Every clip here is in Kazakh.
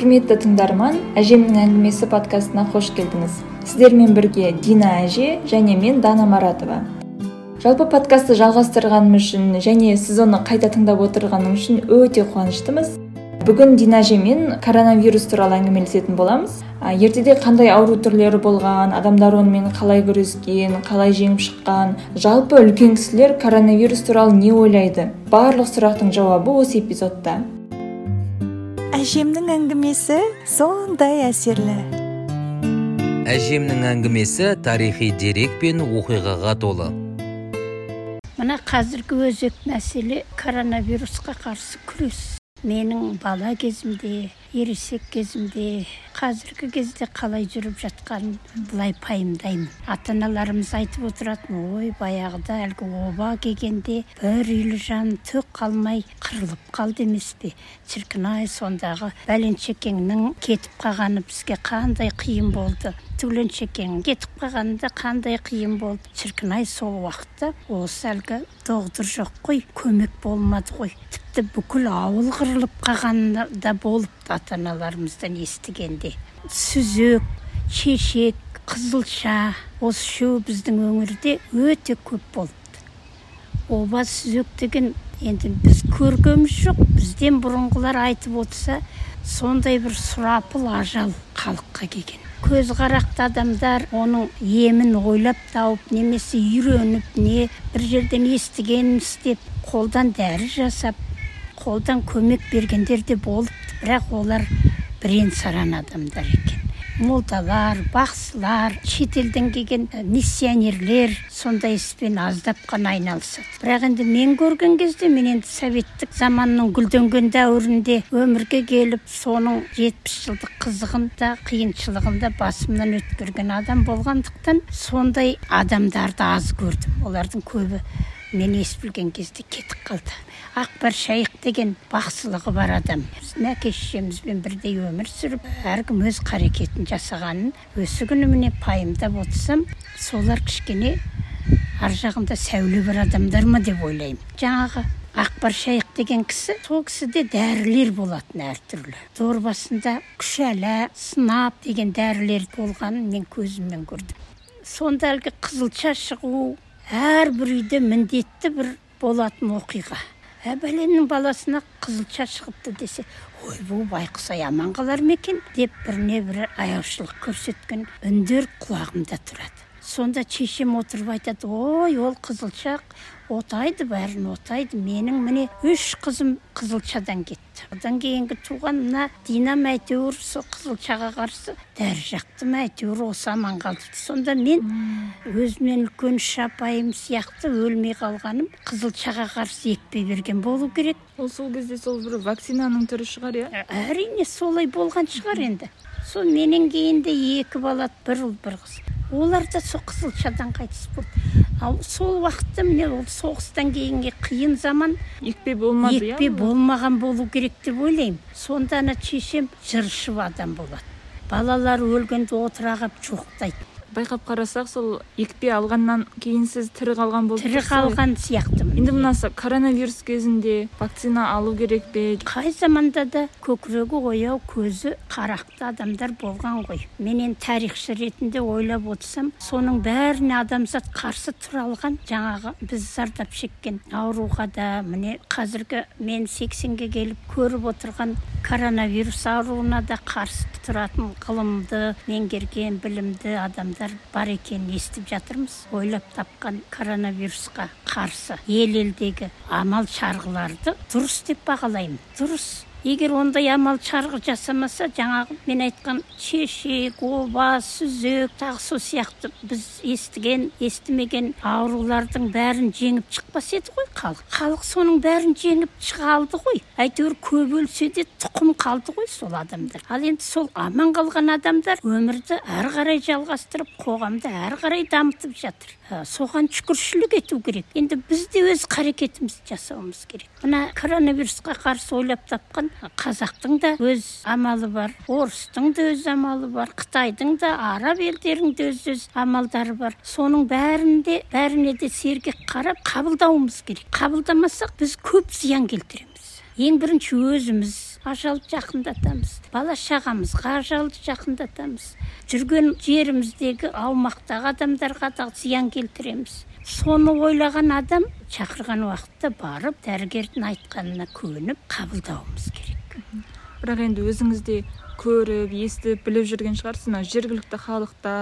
құрметті тыңдарман әжемнің әңгімесі подкастына қош келдіңіз. Сіздермен бірге дина әже және мен дана маратова. Жалпы подкастты жалғастырғаным үшін және сіз оны қайта тыңдап отырғаным үшін өте қуаныштымыз. Бүгін дина әжемен коронавирус туралы әңгімелесетін боламыз. Ертеде қандай ауру түрлері болған адамдар онымен қалай күрескен қалай жеңіп шыққан жалпы үлкен кісілер коронавирус туралы не ойлайды? Барлық сұрақтың жауабы осы эпизодта. Әжемнің әңгімесі сондай әсерлі. Әжемнің әңгімесі тарихи дерек пен оқиғаға толы. Мына қазіргі өзек мәселе коронавирусқа қарсы күрес. Менің бала кезімде ересек кезімде қазіргі кезде қалай жүріп жатқанын былай пайымдаймын. Ата аналарымыз айтып отыратын ой баяғыда әлгі оба келгенде бір үйлі жан түк қалмай қырылып қалды емес пе? Шіркін ай сондағы бәленшекеңнің кетіп қалғаны бізге қандай қиын болды. Түгленшекең кетіп қалғанында қандай қиын болды. Шіркін ай сол уақытта осы әлгі доғдыр жоқ қой көмек болмады ғой. Тіпті бүкіл ауыл қырылып қалғаны да болыпты ата аналарымыздан естігенде сүзек шешек қызылша осы үшеуі біздің өңірде өте көп болыпты. Оба сүзек деген енді біз көргеніміз жоқ бізден бұрынғылар айтып отырса сондай бір сұрапыл ажал халыққа келген. Көзқарақты адамдар оның емін ойлап тауып немесе үйреніп не бір жерден естіген істеп қолдан дәрі жасап қолдан көмек бергендер де болыпты. Бірақ олар бірен саран адамдар екен. Молдалар бақсылар шетелден келген миссионерлер сондай іспен аздап қана айналысады. Бірақ енді мен көрген кезде мен енді советтік заманның гүлденген дәуірінде өмірге келіп соның жетпіс жылдық қызығын да қиыншылығын да басымнан өткерген адам болғандықтан сондай адамдарды аз көрдім. Олардың көбі мен ес білген кезде кетіп қалды. Ақбар шайық деген бақсылығы бар адам біздің әке шешемізбен бірдей өмір сүріп әркім өз қарекетін жасағанын осы күні міне пайымдап отырсам солар кішкене ар жағында сәуле бар адамдар ма деп ойлаймын жаңағы ақбар шайық деген кісі сол кісіде дәрілер болатын әртүрлі дорбасында күшәла сынап деген дәрілер болғанын мен көзіммен көрдім сонда әлгі қызылша шығу әрбір үйде міндетті бір болатын оқиға ә баласына қызылша шығыпты десе ойбу байқұс ай аман қалар ма екен? деп біріне бірі аяушылық көрсеткен үндер құлағымда тұрады. Сонда шешем отырып айтады ой ол қызылшақ отайды бәрін отайды. Менің міне үш қызым қызылшадан кетті. Одан кейінгі туған мына динам әйтеуір сол қызылшаға қарсы дәрі жақты ма әйтеуір осы аман қалды. Сонда мен өзімнен үлкен үш апайым сияқты өлмей қалғаным қызылшаға қарсы екпе берген болу керек ол сол кезде сол бір вакцинаның түрі шығар иә? Әрине солай болған шығар енді. Сол менен кейін де екі бала бір ұл бір қыз. Олар да сол қызылшадан қайтыс болды. Ал сол уақытта міне ол соғыстан кейінгі қиын заман екпе болмады екпе болмаған болу керек деп ойлаймын. Сонда ана шешем жыршып адам болады балалары өлгенде отыра қалып жоқтайды байқап қарасақ сол екпе алғаннан кейін сіз тірі қалған болып тірі қалған сияқтымын енді мына коронавирус кезінде вакцина алу керек пе? Қай заманда да көкірегі ояу көзі қарақты адамдар болған ғой. Мен енді тарихшы ретінде ойлап отырсам соның бәріне адамзат қарсы тұра алған жаңағы біз зардап шеккен ауруға да міне қазіргі мен сексенге келіп көріп отырған коронавирус ауруына да қарсы тұратын ғылымды меңгерген білімді адамдар бар екенін естіп жатырмыз. Ойлап тапқан коронавирусқа қарсы ел елдегі амал шарғыларды дұрыс деп бағалаймын. Дұрыс. Егер ондай амал шарғы жасамаса жаңағы мен айтқан шешек оба сүзек тағы сол сияқты біз естіген естімеген аурулардың бәрін жеңіп шықпас еді ғой халық. Халық соның бәрін жеңіп шыға алды ғой. Әйтеуір көп өлсе де тұқым қалды ғой сол адамдар. Ал енді сол аман қалған адамдар өмірді әрі қарай жалғастырып қоғамды әрі қарай дамытып жатыр. Соған шүкіршілік ету керек. Енді біз де өз қарекетімізді жасауымыз керек. Мына коронавирусқа қарсы ойлап тапқан қазақтың да өз амалы бар орыстың да өз амалы бар қытайдың да араб елдерінің де өз өз амалдары бар. Соның бәрінде бәріне де сергек қарап қабылдауымыз керек. Қабылдамасақ біз көп зиян келтіреміз. Ең бірінші өзіміз ажалды жақындатамыз бала шағамызға ажалды жақындатамыз. Жүрген жеріміздегі аумақтағы адамдарға да зиян келтіреміз. Соны ойлаған адам шақырған уақытта барып дәрігердің айтқанына көніп қабылдауымыз керек. Бірақ енді өзіңіз де көріп естіп біліп жүрген шығарсыз мына жергілікті халықта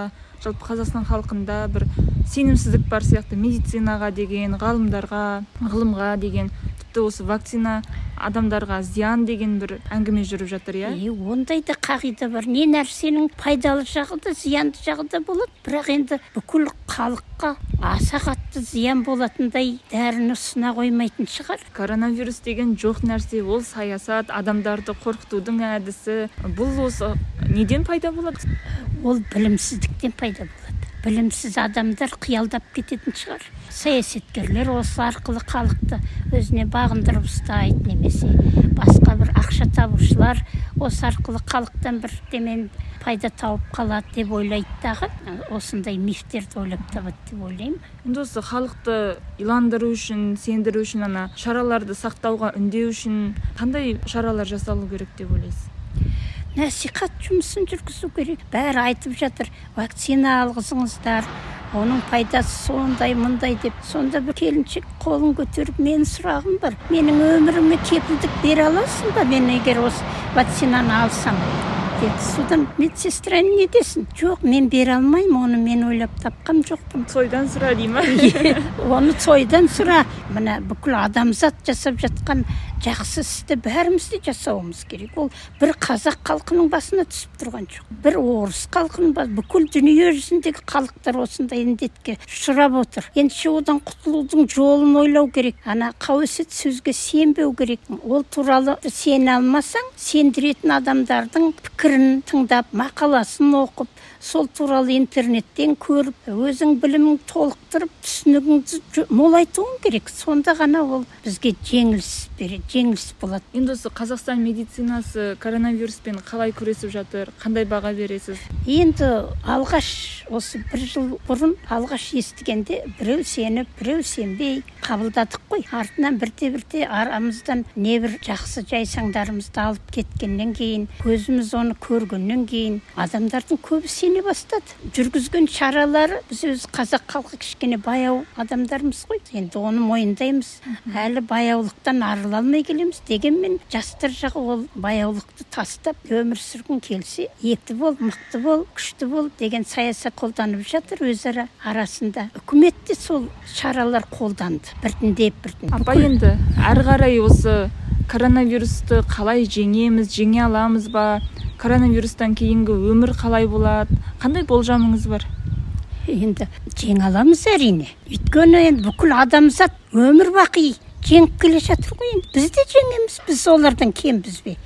жалпы қазақстан халқында бір сенімсіздік бар сияқты. Медицинаға деген ғалымдарға ғылымға деген. Тіпті осы вакцина адамдарға зиян деген бір әңгіме жүріп жатыр иә? Е ондай да қағида бар. Не нәрсенің пайдалы жағы да зиянды жағы да болады. Бірақ енді бүкіл халыққа аса қатты зиян болатындай дәріні ұсына қоймайтын шығар. Коронавирус деген жоқ нәрсе. Ол саясат адамдарды қорқытудың әдісі. Бұл осы неден пайда болады? Ол білімсіздіктен пайда болады. Білімсіз адамдар қиялдап кететін шығар. Саясаткерлер осы арқылы халықты өзіне бағындырып ұстайды немесе басқа бір ақша табушылар осы арқылы халықтан бір демен пайда тауып қалады деп ойлайды дағы. Осындай мифтерді ойлап табады деп ойлаймын. Енді осы халықты иландыру үшін сендіру үшін ана шараларды сақтауға үндеу үшін қандай шаралар жасалу керек деп ойлайсыз? Насихат жұмысын жүргізу керек. Бәрі айтып жатыр вакцина алғызыңыздар оның пайдасы сондай мындай деп. Сонда бір келіншек қолын көтеріп менің сұрағым бар менің өміріме кепілдік бере аласың ба? Мен егер осы вакцинаны алсам деді. Содан медсестра не десін? Жоқ мен бере алмаймын оны мен ойлап тапқан жоқпын Сойдан сұра дей ма оны сойдан сұра. Мына бүкіл адамзат жасап жатқан жақсы істі бәріміз де жасауымыз керек. Ол бір қазақ халқының басына түсіп тұрған жоқ. Бір орыс халқының бас бүкіл дүние жүзіндегі халықтар осындай індетке ұшырап отыр. Ендеше одан құтылудың жолын ойлау керек. Ана қауесет сөзге сенбеу керек. Ол туралы сене алмасаң сендіретін адамдардың пікірін тыңдап мақаласын оқып сол туралы интернеттен көріп өзің біліміңді толықтырып түсінігіңді молайтуың керек. Сонда ғана ол бізге жеңіліс береді. Жеңіліс болады. Енді осы қазақстан медицинасы коронавируспен қалай күресіп жатыр қандай баға бересіз? Енді алғаш осы бір жыл бұрын алғаш естігенде біреу сеніп біреу сенбей қабылдадық қой. Артынан бірте бірте арамыздан небір жақсы жайсаңдарымызды алып кеткеннен кейін көзіміз оны көргеннен кейін адамдардың көбі сене бастады. Жүргізген шаралары біз өзі қазақ халқы кішкене баяу адамдармыз ғой енді оны мойындаймыз. Әлі баяулықтан арыла алмай келеміз дегенмен жастар жағы ол баяулықты тастап өмір сүргің келсе еті бол мықты бол күшті бол деген саясат қолданып жатыр өзара арасында. Үкімет те сол шаралар қолданды біртіндеп біртіндеп. Апа енді әрі қарай осы коронавирусты қалай жеңеміз жеңе аламыз ба? Коронавирустан кейінгі өмір қалай болады? Қандай болжамыңыз бар? Енді жеңе аламыз әрине. Өйткені енді бүкіл адамзат өмір бақи. Жеңіп келе жатыр ғой енді. Біз де жеңеміз біз олардан кембіз бе?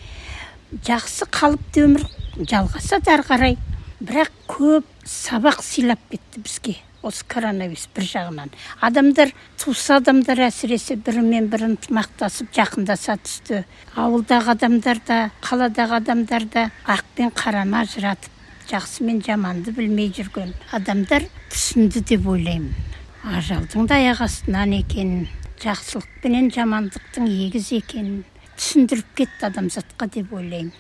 Жақсы қалыпты өмір жалғасады әрі қарай. Бірақ көп сабақ сыйлап кетті бізге осы коронавирус бір жағынан. Адамдар туысы адамдар әсіресе бірімен бірі ынтымақтасып жақындаса түсті. Ауылдағы адамдар да қаладағы адамдар да ақ пен қараны ажыратып жақсы мен жаманды білмей жүрген адамдар түсінді деп ойлаймын. Ажалдың да аяқ астынан екенін. Жақсылық пенен жамандықтың егіз екенін түсіндіріп кетті адамзатқа деп ойлаймын.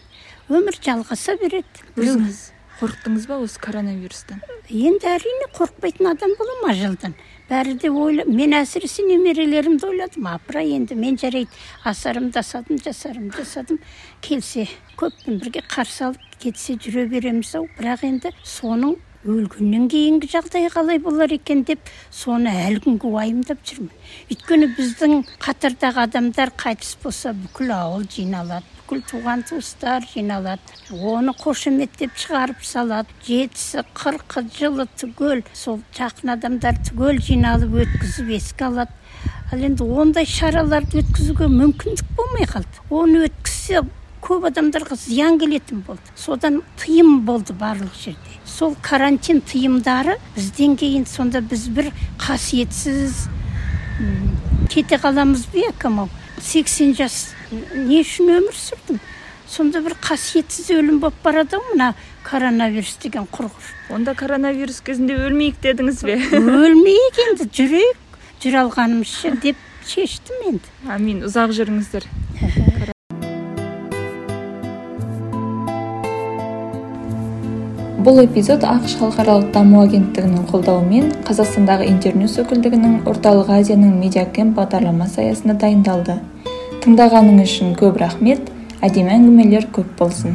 Өмір жалғаса береді. Өзіңіз қорықтыңыз ба осы коронавирустан? Енді әрине қорықпайтын адам боламын ажалдан. Бәрі де ойла мен әсіресе немерелерімді ойладым. Апыр-ай енді мен жарайды. Асарымды асадым жасарымды жасадым. Келсе көппен бірге қарсы алып кетсе жүре береміз ау. Бірақ енді соның өлгеннен кейінгі жағдай қалай болар екен деп соны әлі күнге уайымдап жүрмін. Өйткені біздің қатардағы адамдар қайтыс болса бүкіл ауыл жиналады бүкіл туған туыстар жиналады. Оны қошеметтеп шығарып салады. Жетісі қырқы жылы түгел сол жақын адамдар түгел жиналып өткізіп еске алады. Ал енді ондай шараларды өткізуге мүмкіндік болмай қалды. Оны өткізсе көп адамдарға зиян келетін болды. Содан тыйым болды барлық жерде. Сол карантин тыйымдары бізден кейін сонда біз бір қасиетсіз кете қаламыз ба кім сексен жас не үшін өмір сүрдім? Сонда бір қасиетсіз өлім болып барады ау мына коронавирус деген құрғыр. Онда коронавирус кезінде өлмейік дедіңіз бе? Өлмейік енді жүрейік жүре алғанымызша деп шештім енді. Әмин ұзақ жүріңіздер. Бұл эпизод ақш халықаралық даму агенттігінің қолдауымен қазақстандағы интерньюс өкілдігінің орталық азияның медиакэмп бағдарламасы аясында дайындалды. Тыңдағаныңыз үшін көп рахмет. Әдемі әңгімелер көп болсын.